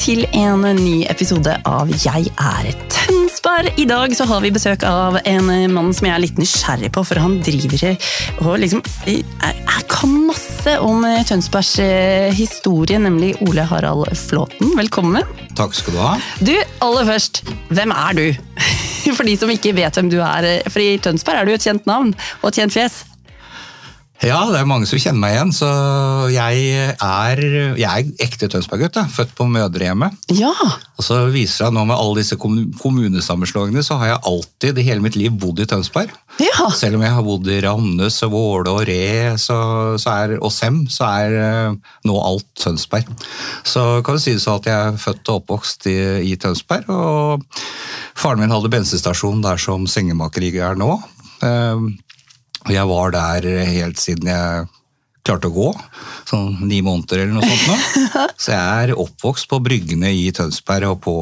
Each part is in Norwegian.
til en ny episode av Jeg er Tønsberg. I dag så har vi besøk av en mann som jeg er litt nysgjerrig på, for han driver og liksom jeg, jeg kan masse om Tønsbergs eh, historie, nemlig Ole Harald Flåten. Velkommen. Takk skal du ha. Du, aller først, hvem er du? For de som ikke vet hvem du er. For i Tønsberg er du et kjent navn og et kjent fjes. Ja, det er mange som kjenner meg igjen. Så jeg er, jeg er ekte Tønsberg-gutt. Født på mødrehjemmet. Ja. Og så viser det nå med alle disse kommunesammenslåingene, så har jeg alltid i hele mitt liv bodd i Tønsberg. Ja. Selv om jeg har bodd i Ramnes, og Våle og Re så, så er, og Sem, så er eh, nå alt Tønsberg. Så kan du si det sånn at jeg er født og oppvokst i, i Tønsberg. Og faren min hadde bensinstasjon der som sengemaker er nå. Og jeg var der helt siden jeg klarte å gå, sånn ni måneder eller noe sånt. nå. Så jeg er oppvokst på bryggene i Tønsberg og på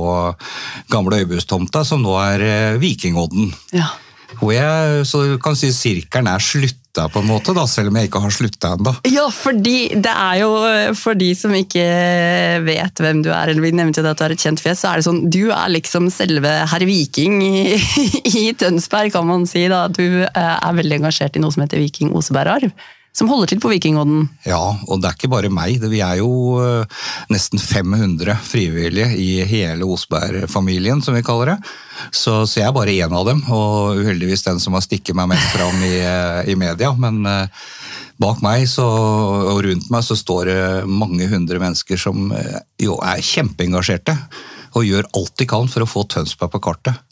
gamle Øybustomta, som nå er eh, Vikingodden. ja. Hvor jeg, så du kan si sirkelen er slutta på en måte, da, selv om jeg ikke har slutta ennå. Ja, fordi det er jo For de som ikke vet hvem du er, eller vi nevnte at du er et kjent fjes, så er det sånn Du er liksom selve herr Viking i, i Tønsberg, kan man si. da. Du eh, er veldig engasjert i noe som heter Viking Osebergarv. Som holder til på Vikingodden. Ja, og det er ikke bare meg. Vi er jo øh, nesten 500 frivillige i hele Osberg-familien, som vi kaller det. Så, så, jeg er bare én av dem, og uheldigvis den som har stikket meg mest fram i, øh, i media. Men uh, bak meg så, og rundt meg så står det mange hundre mennesker som jo er kjempeengasjerte. Og gjør alt de kan for å få Tønsberg på kartet.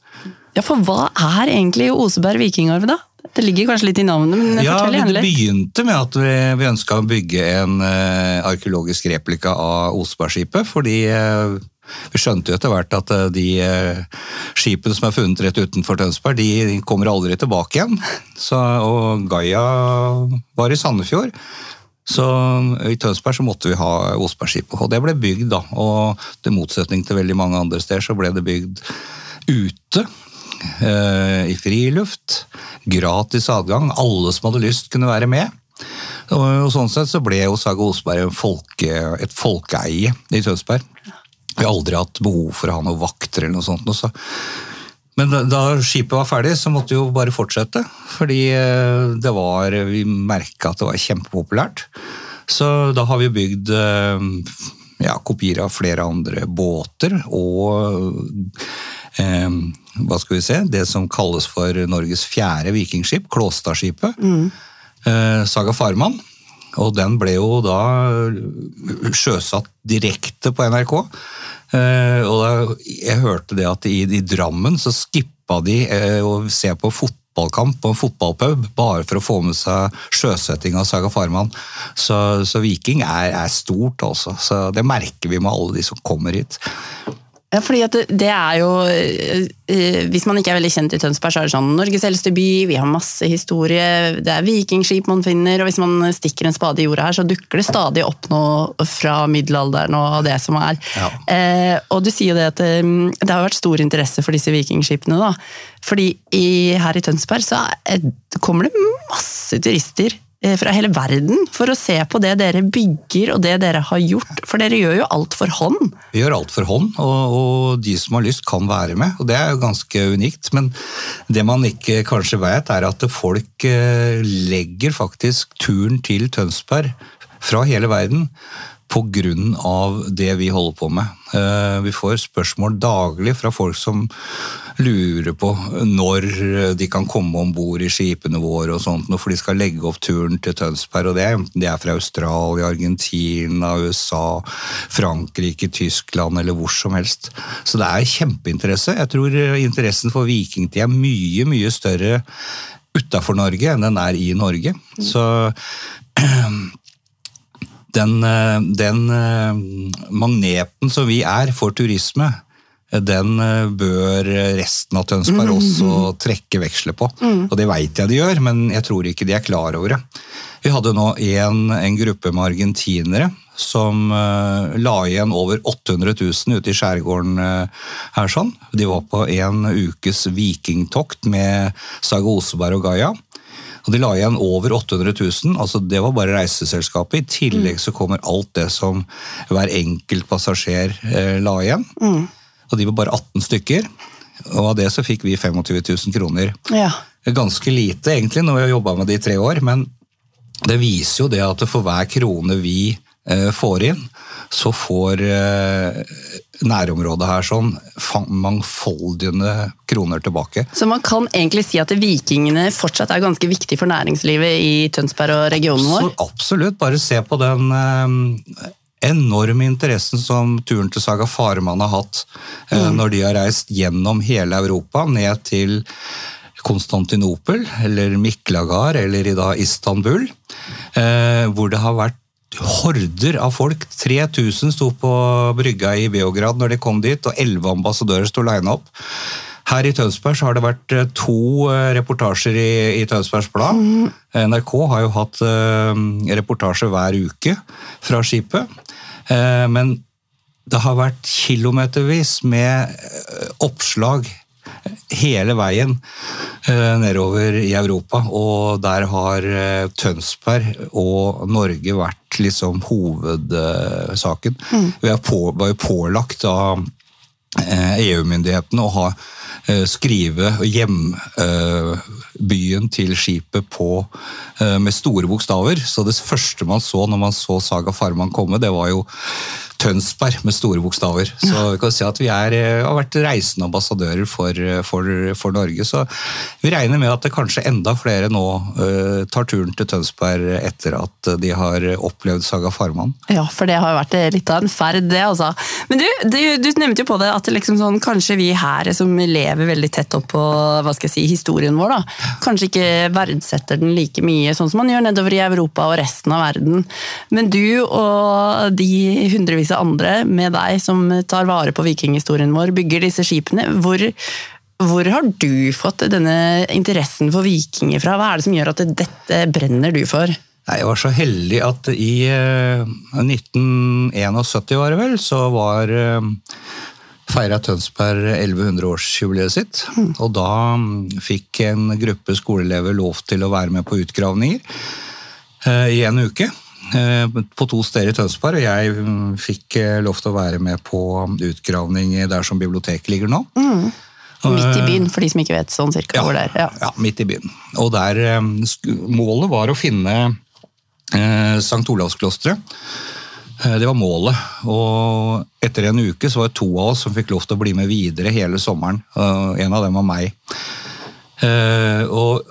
Ja, for hva er egentlig Oseberg vikingarv, da? Det ligger kanskje litt i navnet, men ja, fortell gjerne litt. Det begynte med at vi, vi ønska å bygge en uh, arkeologisk replika av Osebergskipet. Fordi uh, vi skjønte jo etter hvert at uh, de skipene som er funnet rett utenfor Tønsberg, de kommer aldri tilbake igjen. Så, og Gaia var i Sandefjord. Så I Tønsberg så måtte vi ha Osbergskipet, og det ble bygd. da, og Til motsetning til veldig mange andre steder så ble det bygd ute i friluft. Gratis adgang. Alle som hadde lyst, kunne være med. Og sånn sett så ble jo Saga Osberg folke, et folkeeie i Tønsberg. Vi har aldri hatt behov for å ha noen vakter eller noe sånt. Også. Men da, da, skipet var ferdig, så måtte vi jo bare fortsette. Fordi det var, vi merka at det var kjempepopulært. Så da har vi bygd ja, kopier av flere andre båter og eh, hva skal vi se, det som kalles for Norges fjerde vikingskip, Klåstadskipet. Mm. Eh, Saga Farman. Og den ble jo da sjøsatt direkte på NRK. Eh, og da, jeg hørte det at i, i Drammen så skippa de eh, å se på fotballkamp på en fotballpub bare for å få med seg sjøsetting av Saga Farman. Så, så Viking er, er, stort, altså. Så det merker vi med alle de som kommer hit. Ja, fordi det, det, er jo Hvis man ikke er veldig kjent i Tønsberg, så er det sånn Norges eldste by, vi har masse historie, det er vikingskip man finner, og hvis man stikker en spade i jorda her, så dukker det stadig opp noe fra middelalderen og det som er. Ja. Eh, og du sier jo det at det har vært stor interesse for disse vikingskipene, da. Fordi i, her i Tønsberg så er, kommer det masse turister fra hele verden for å se på det dere bygger og det dere har gjort. For dere gjør jo alt for hånd. Vi gjør alt for hånd, og, og de som har lyst kan være med. og Det er jo ganske unikt. Men det man ikke kanskje vet, er at folk legger faktisk turen til Tønsberg fra hele verden av det vi holder på med. Vi får spørsmål daglig fra folk som lurer på når de kan komme om bord i skipene våre, og sånt, for de skal legge opp turen til Tønsberg. og det de er fra Australia, Argentina, USA, Frankrike, Tyskland eller hvor som helst. Så det er kjempeinteresse. Jeg tror interessen for vikingtid er mye, mye større utafor Norge enn den er i Norge. Så den, den, magneten som vi er for turisme, den bør resten av Tønsberg mm. også trekke veksler på. Mm. Og det veit jeg de gjør, men jeg tror ikke de er klar over det. Vi hadde nå en, en gruppe med argentinere som uh, la igjen over 800 000 ute i skjærgården uh, her. sånn. De var på en ukes vikingtokt med Saga Oseberg og Gaia. Og de la igjen over 800 000, altså det var bare reiseselskapet. I tillegg så kommer alt det som hver enkelt passasjer eh, la igjen. Og de var bare 18 stykker. Og av det så fikk vi 25 000 kroner. Ja. Ganske lite egentlig når vi har jobba med det i tre år, men det viser jo det at for hver krone vi eh, får inn, så får eh, nærområdet her sånn mangfoldige kroner tilbake. Så man kan egentlig si at vikingene fortsatt er ganske viktig for næringslivet i Tønsberg og regionen vår? Så absolutt, bare se på den eh, enorme interessen som turen til Saga Faremann har hatt eh, når de har reist gjennom hele Europa, ned til Konstantinopel, eller Miklagard, eller i dag Istanbul, eh, hvor det har vært horder av folk. 3000 sto på brygga i Beograd når de kom dit, og 11 ambassadører sto lina opp. Her i Tønsberg har det vært eh, to eh, reportasjer i, i Tønsbergs Blad. NRK har jo hatt uh, reportasje hver uke fra skipet. Uh, men det har vært kilometervis med eh, oppslag hele veien eh, nedover i Europa, og der har eh, Tønsberg og Norge vært liksom hovedsaken. Vi er på, var jo pålagt av eh, EU-myndighetene å ha skrive hjembyen til skipet på, med store bokstaver. Så det første man så når man så Saga Farman komme, det var jo Tønsberg med store bokstaver. Så vi kan si at vi er, eh, har vært reisende ambassadører for, eh, for, for Norge. Så vi regner med at det kanskje enda flere nå uh, tar turen til Tønsberg etter at de har opplevd Saga Farman. Ja, for det har jo vært litt av en ferd, det altså. Men du, du, du nevnte jo på det at det liksom sånn, kanskje vi her som lever veldig tett opp på hva skal jeg si, historien vår, da, kanskje ikke verdsetter den like mye, sånn som man gjør nedover i Europa og resten av verden. Men du og de hundrevis av andre med deg som tar vare på vikinghistorien vår, bygger disse skipene. Hvor, hvor har du fått denne interessen for vikinger fra? Hva er det som gjør at dette brenner du for? Jeg var så heldig at i eh, 1971 var det vel, så var eh, feira Tønsberg 1100-årsjubileet sitt. Og da mm, fikk en gruppe skoleelever lov til å være med på utgravninger eh, i en uke. Eh, På to steder i Tønsberg, og jeg mm, fikk eh, lov til å være med på utgravning der som biblioteket ligger nå. Midt i byen, for de som ikke vet sånn cirka hvor det er. Ja. Ja, midt i byen. Og der eh, Målet var å finne eh, St. Olavsklosteret. Eh, Det var målet. Og etter en uke så var det to av oss som fikk lov til å bli med videre hele sommeren. En av dem var meg. Eh, og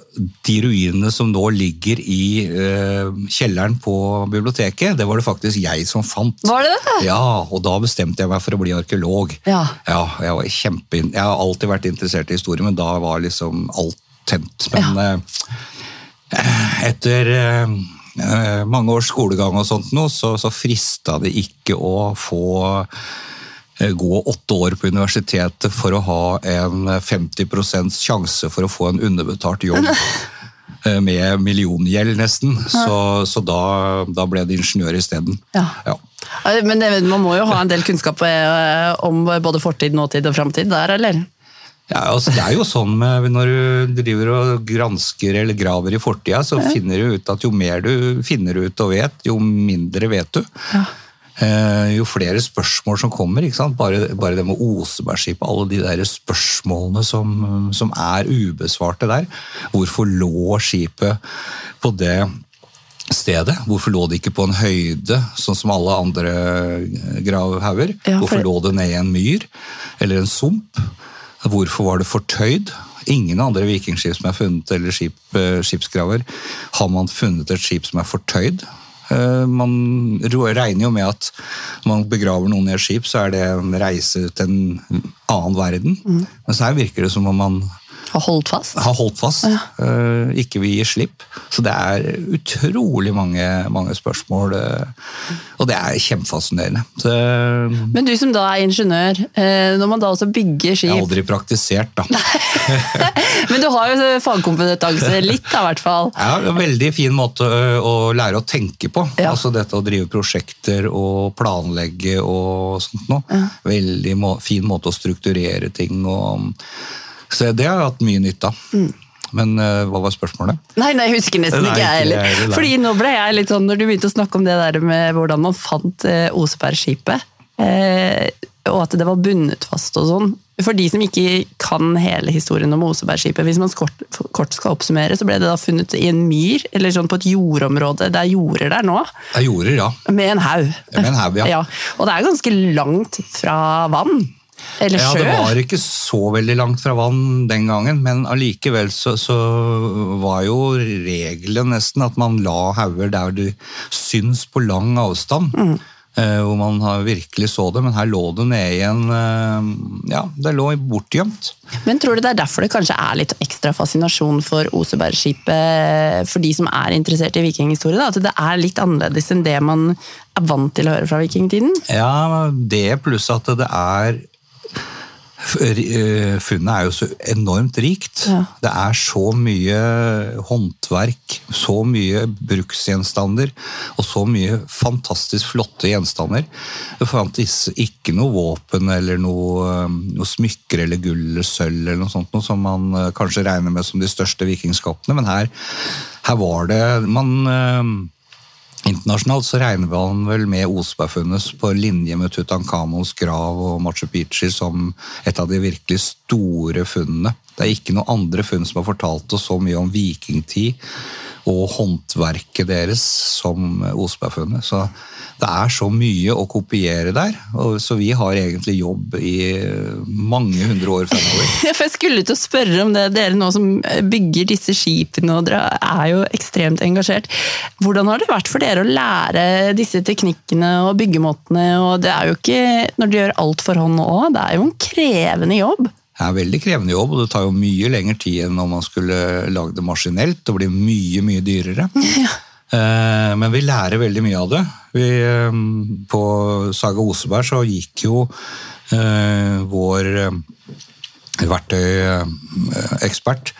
de ruinene som nå ligger i eh, kjelleren på biblioteket, det var det faktisk jeg som fant. Var det det? Ja, og da bestemte jeg meg for å bli arkeolog. Ja. Ja, jeg var kjempe... Jeg har alltid vært interessert i historie, men da var liksom alt tent. Men ja. etter eh, eh, mange års skolegang og sånt nå, så, så frista det ikke å få gå åtte år på universitetet for å ha en 50% sjanse for å få en underbetalt jobb. eh, Med milliongjeld, nesten. Så, så da, da ble det ingeniør isteden. Ja. Ja. Men man må jo ha en del kunnskap eh, om både fortid, nåtid og framtid der, eller? Ja, altså Det er jo sånn med, når du driver og gransker eller graver i fortida, så finner du ut at jo mer du finner ut og vet, jo mindre vet du. Eh, jo flere spørsmål som kommer. Bare, bare det med Osebergskipet, alle de der spørsmålene som, som er ubesvarte der. Hvorfor lå skipet på det stedet? Hvorfor lå det ikke på en høyde, sånn som alle andre gravhauger? Ja, for- Hvorfor lå det ned i en myr eller en sump? Hvorfor var det fortøyd? Ingen andre vikingskip som er funnet, eller skip, eh, skipsgraver, har man funnet et skip som er fortøyd. Eh, Man regner jo med at når man begraver noen i et skip, så er det en reise til en annen verden. Men så her virker det som om man Har holdt fast? har holdt fast, eh, ikke vil gi slipp. Så det er utrolig mange, mange spørsmål, Uh, og det er kjempefascinerende. Så jeg Men du som da er ingeniør, uh, når man da også bygger skip Jeg har aldri praktisert, da. Men du har jo fagkompetanse, litt da, i hvert fall. Ja, en veldig fin måte å lære å tenke på. Ja. Altså dette å drive prosjekter og planlegge og sånt noe. Veldig må, fin måte å strukturere ting og Så det har jeg hatt mye nytte av. Men uh, hva var spørsmålet? Nei, nei, jeg husker nesten Nei, ikke jeg heller, Fordi nå ble jeg litt sånn, når du begynte å snakke om det der med hvordan man fant uh, Osebergskipet, uh, og at det var bundet fast og sånn. For de som ikke kan hele historien om Osebergskipet, hvis man kort, kort skal oppsummere, så ble det da funnet i en myr, eller sånn på et jordområde. Det er jorder der nå. Det er jorder, ja. Med en haug. Med en haug, ja. ja. Og det er ganske langt fra vann. Eller Ja. Det var ikke så veldig langt fra vann den gangen, men allikevel så, så var jo regelen nesten at man la hauger der du syns på lang avstand. Mm. eh, Hvor man virkelig så det, men her lå det nede i en eh, Ja, det lå bortgjemt. Men tror du det er derfor det kanskje er litt ekstra fascinasjon for Osebergskipet for de som er interessert i vikinghistorie? At det er litt annerledes enn det man er vant til å høre fra vikingtiden? Ja, det pluss at det er Funnet er jo så enormt rikt. Ja. Det er så mye håndverk, så mye bruksgjenstander og så mye fantastisk flotte gjenstander. Det fantes ikke noe våpen eller noe, eh, noe smykker eller gull eller sølv eller noe sånt, noe som man eh, kanskje regner med som de største vikingskapene, men her, her var det man eh, Internasjonalt så regner man vel med Osebergfunnet på linje med Tutankhamons grav og Machu Picchu som et av de virkelig store funnene. Det er ikke noen andre funn som har fortalt oss så mye om vikingtid og håndverket deres som Osebergfunnet. Så det er så mye å kopiere der, så vi har egentlig jobb i mange hundre år fremover. For jeg skulle til å spørre om det, dere nå som bygger disse skipene, og dere er jo ekstremt engasjert. Hvordan har det vært for dere å lære disse teknikkene og byggemåtene? og Det er jo ikke, når dere gjør alt for hånd òg, det er jo en krevende jobb. Det er en veldig krevende jobb, og det tar jo mye lengre tid enn om man skulle lage det maskinelt. Det blir mye, mye dyrere. Ja. Men vi lærer veldig mye av det. Vi, eh, på Saga Oseberg så gikk jo eh, vår eh, verktøyekspert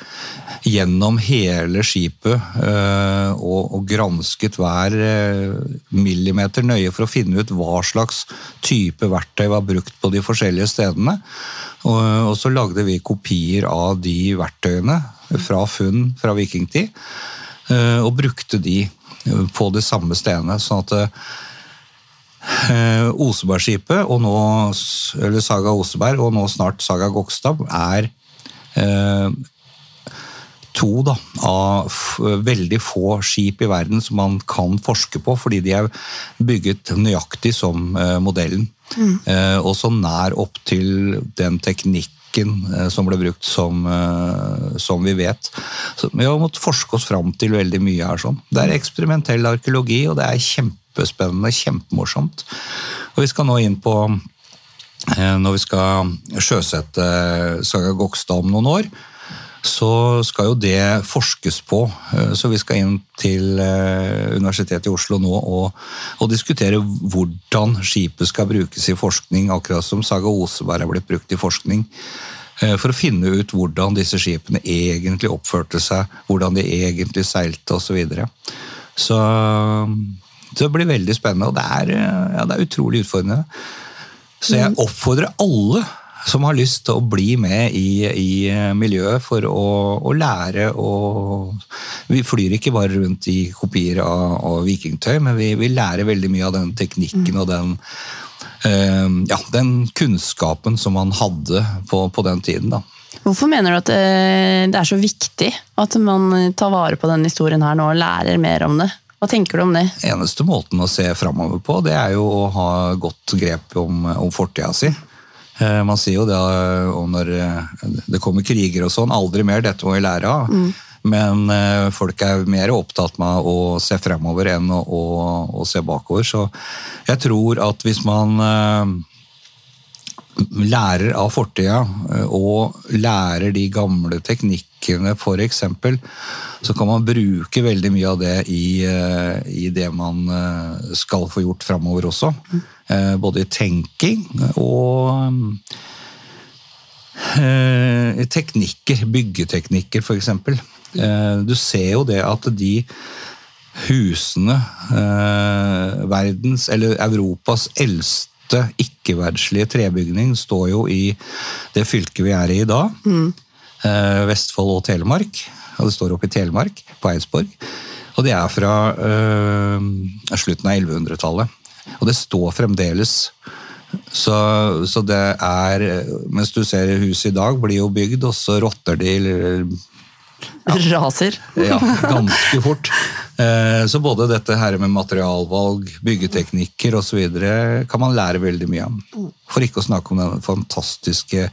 gjennom hele skipet eh, og, og gransket hver eh, millimeter nøye for å finne ut hva slags type verktøy var brukt på de forskjellige stedene. Og, og så lagde vi kopier av de verktøyene fra funn fra vikingtid, eh, og brukte de eh, på de samme stedene. sånn at eh, Osebergskipet, og nå, eller Saga Oseberg, og nå snart Saga Gokstad, er eh, to da, av veldig få skip i verden som man kan forske på, fordi de er bygget nøyaktig som eh, modellen. Eh, og så nær opp til den teknikken eh, som ble brukt som, som vi vet. Så vi har måttet forske oss fram til veldig mye her. Sånn. Det er eksperimentell arkeologi, og det er kjempespennende, kjempemorsomt. Og vi skal nå inn på når vi skal sjøsette Saga Gokstad om noen år, så skal jo det forskes på. Eh, Så vi skal inn til eh, Universitetet i Oslo nå og, og diskutere hvordan skipet skal brukes i forskning, akkurat som Saga Oseberg er blitt brukt i forskning. eh, For å finne ut hvordan disse skipene egentlig oppførte seg, hvordan de egentlig seilte osv. Så, videre. så det blir veldig spennende, og det er, ja, det er utrolig utfordrende. Så jeg oppfordrer alle som har lyst til å bli med i, i miljøet for å, å lære og Vi flyr ikke bare rundt i kopier av, av vikingtøy, men vi, vi lærer veldig mye av den teknikken og den, eh, ja, den kunnskapen som man hadde på, på den tiden. da. Hvorfor mener du at eh, det er så viktig at man tar vare på denne historien her nå og lærer mer om det? Hva tenker du om det? Eneste måten å se framover på, det er jo å ha godt grep om, om fortida si. Eh, Man sier jo det om når eh, det kommer kriger og sånn, aldri mer, dette må vi lære av. Men eh, folk er mer opptatt med å se fremover enn å, å, å se bakover. Så jeg tror at hvis man eh, lærer av fortida eh, og lærer de gamle teknikkene f.eks., så kan man bruke veldig mye av det i, eh, i det man eh, skal få gjort framover også. Både i tenking og teknikker, byggeteknikker f.eks. Du ser jo det at de husene, verdens, eller Europas eldste ikke-verdslige trebygning, står jo i det fylket vi er i i dag. Mm. Vestfold og Telemark. og det står oppe i Telemark, på Eidsborg. Og det er fra øh, slutten av 1100-tallet. Og det står fremdeles. Så, så, det er Mens du ser huset i dag, blir jo bygd, og så rotter de ja. Raser. ja, ganske fort. Eh, så både dette her med materialvalg, byggeteknikker osv. kan man lære veldig mye om. For ikke å snakke om den fantastiske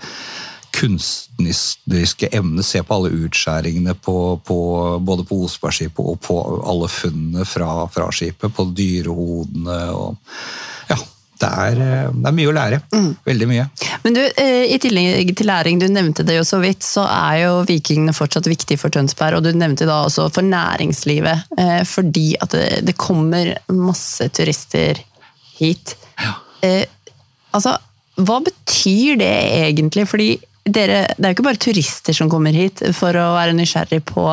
kunstneriske evne. Se på alle utskjæringene på, på, både på Osbergskipet og på alle funnene fra, fra skipet. På dyrehodene og Ja. Det er, det er, mye å lære. Mm. Veldig mye. Men du, eh, I tillegg til læring, du nevnte det jo så vidt, så er jo vikingene fortsatt viktige for Tønsberg. Og du nevnte da også for næringslivet, eh, fordi at det, det kommer masse turister hit. Ja. Eh, altså, hva betyr det egentlig? Fordi dere, det er jo ikke bare turister som kommer hit for å være nysgjerrig på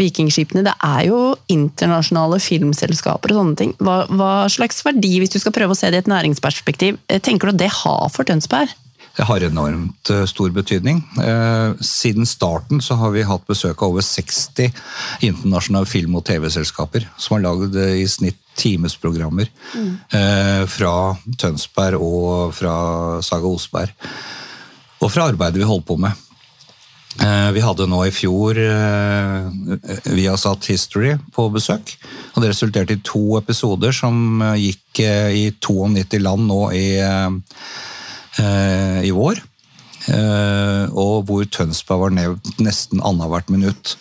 vikingskipene. Det er jo internasjonale filmselskaper og sånne ting. Hva, hva, slags verdi, hvis du skal prøve å se det i et næringsperspektiv, eh, tenker du at det har for Tønsberg? Det har enormt eh, stor betydning. Eh, siden starten så har vi hatt besøk av over 60 internasjonale film- og TV-selskaper som har lagd i snitt timesprogrammer mm. fra Tønsberg og fra Saga Osberg og fra arbeidet vi holdt på med. Eh, vi hadde nå i fjor eh, Viasat History på besøk. og Det resulterte i to episoder som eh, gikk i 92 land nå i, i vår. Og hvor Tønsberg var nevnt nesten annethvert minutt.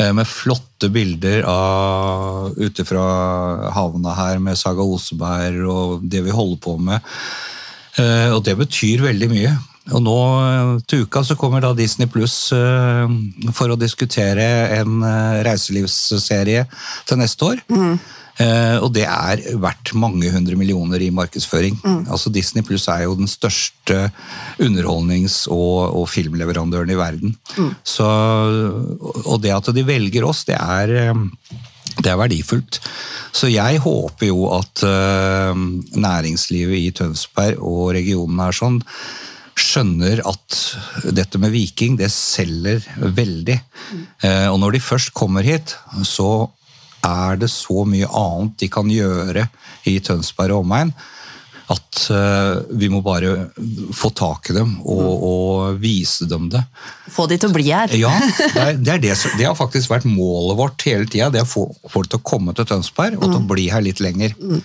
Med flotte bilder av, ute fra havna her med Saga Oseberg og det vi holder på med. Og det betyr veldig mye. Og nå eh, til uka så kommer da Disney Pluss uh, for å diskutere en uh, reiselivsserie til neste år. Mm. Uh, og det er verdt mange hundre millioner i markedsføring. Mm. Altså Disney Pluss er jo den største underholdnings- og, og filmleverandøren i verden. Mm. Så, og det at de velger oss, det er, det er verdifullt. Så jeg håper jo at næringslivet i Tønsberg og regionen er sånn skjønner at dette med Viking, det selger veldig. Mm. Og når de først kommer hit, så er det så mye annet de kan gjøre i Tønsberg og omegn at uh, vi må bare få tak i dem og, mm. og, vise dem det. Få de til å bli her. ja, det, er, det, er det, det, har faktisk vært målet vårt hele tida. Det å få folk til å komme til Tønsberg og til å mm. bli her litt lenger. Mm.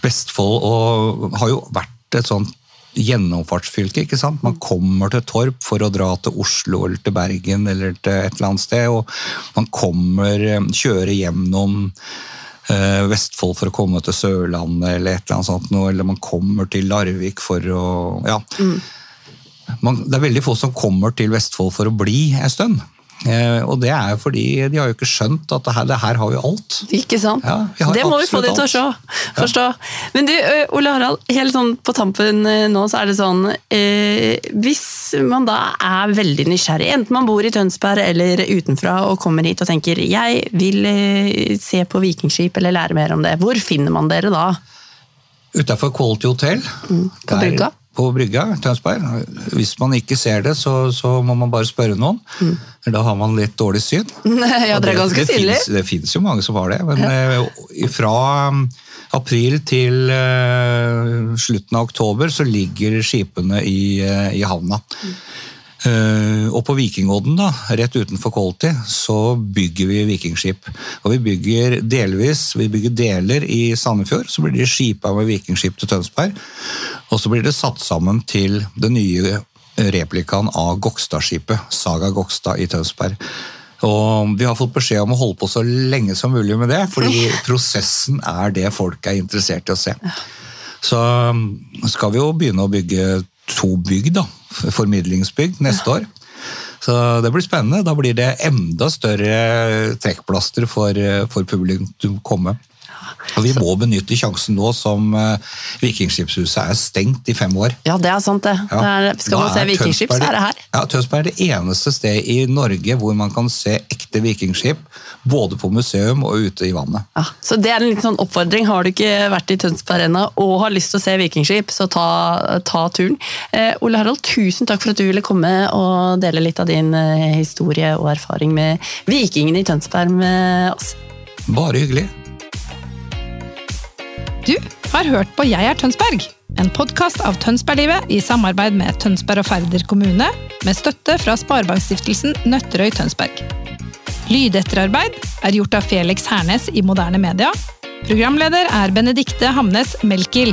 Vestfold og, har jo vært et sånt gjennomfartsfylke. ikke sant? Man kommer til Torp for å dra til Oslo eller til Bergen eller til et eller annet sted. og Man kommer, eh, kjører gjennom eh, Vestfold for å komme til Sørlandet eller et eller annet sånt, eller man kommer til Larvik for å ja. Mm. Man, det er veldig få som kommer til Vestfold for å bli en stund. Eh, og det er jo fordi de har jo ikke skjønt at det her, det her har vi alt. Ikke sant? Ja, det må vi få dem til å se, forstå. Ja. Men du, Ole Harald, helt sånn på tampen nå så er det sånn eh, Hvis man da er veldig nysgjerrig, enten man bor i Tønsberg eller utenfra og kommer hit og tenker jeg vil se på vikingskip eller lære mer om det, hvor finner man dere da? Utafor Quality Hotel. Mm, på brygga? På brygga Tønsberg. Hvis man ikke ser det, så, så må man bare spørre noen. Mm. Da har man litt dårlig syn. ja, det er ganske tidlig. Det fins jo mange som har det. Men ja. Eh, fra um, april til uh, slutten av oktober så ligger skipene i, uh, i havna. Mm. Uh, og på Vikingodden, da, rett utenfor Kolti, så bygger vi vikingskip. Og vi bygger delvis, vi bygger deler i Sandefjord, så blir de skipa med vikingskip til Tønsberg. Og så blir det satt sammen til den nye replikaen av Gokstadskipet, Saga Gokstad i Tønsberg. Og Vi har fått beskjed om å holde på så lenge som mulig med det, fordi prosessen er det folk er interessert i å se. Så um, skal vi jo begynne å bygge to bygg, da. Formidlingsbygg neste år. Så det blir spennende. Da blir det enda større trekkplaster for, for publikum å komme. Og vi må benytte sjansen nå som uh, Vikingskipshuset er stengt i fem år. Ja, det er sant det. Ja. det er, skal Da man se vikingskip, så er det her. Ja, Tønsberg er det eneste sted i Norge hvor man kan se ekte vikingskip, både på museum og ute i vannet. Ja, så det er en litt sånn oppfordring. Har du ikke vært i Tønsberg ennå og har lyst til å se vikingskip, så ta, ta turen. Eh, Ole Harald, tusen takk for at du ville komme og dele litt av din eh, historie og erfaring med vikingene i Tønsberg med oss. Bare hyggelig. Du har hørt på Jeg er Tønsberg, en podkast av Tønsberglivet i samarbeid med Tønsberg og Færder kommune, med støtte fra Sparebankstiftelsen Nøtterøy Tønsberg. Lydetterarbeid er gjort av Felix Hernes i Moderne Media. Programleder er Benedikte Hamnes Melkil.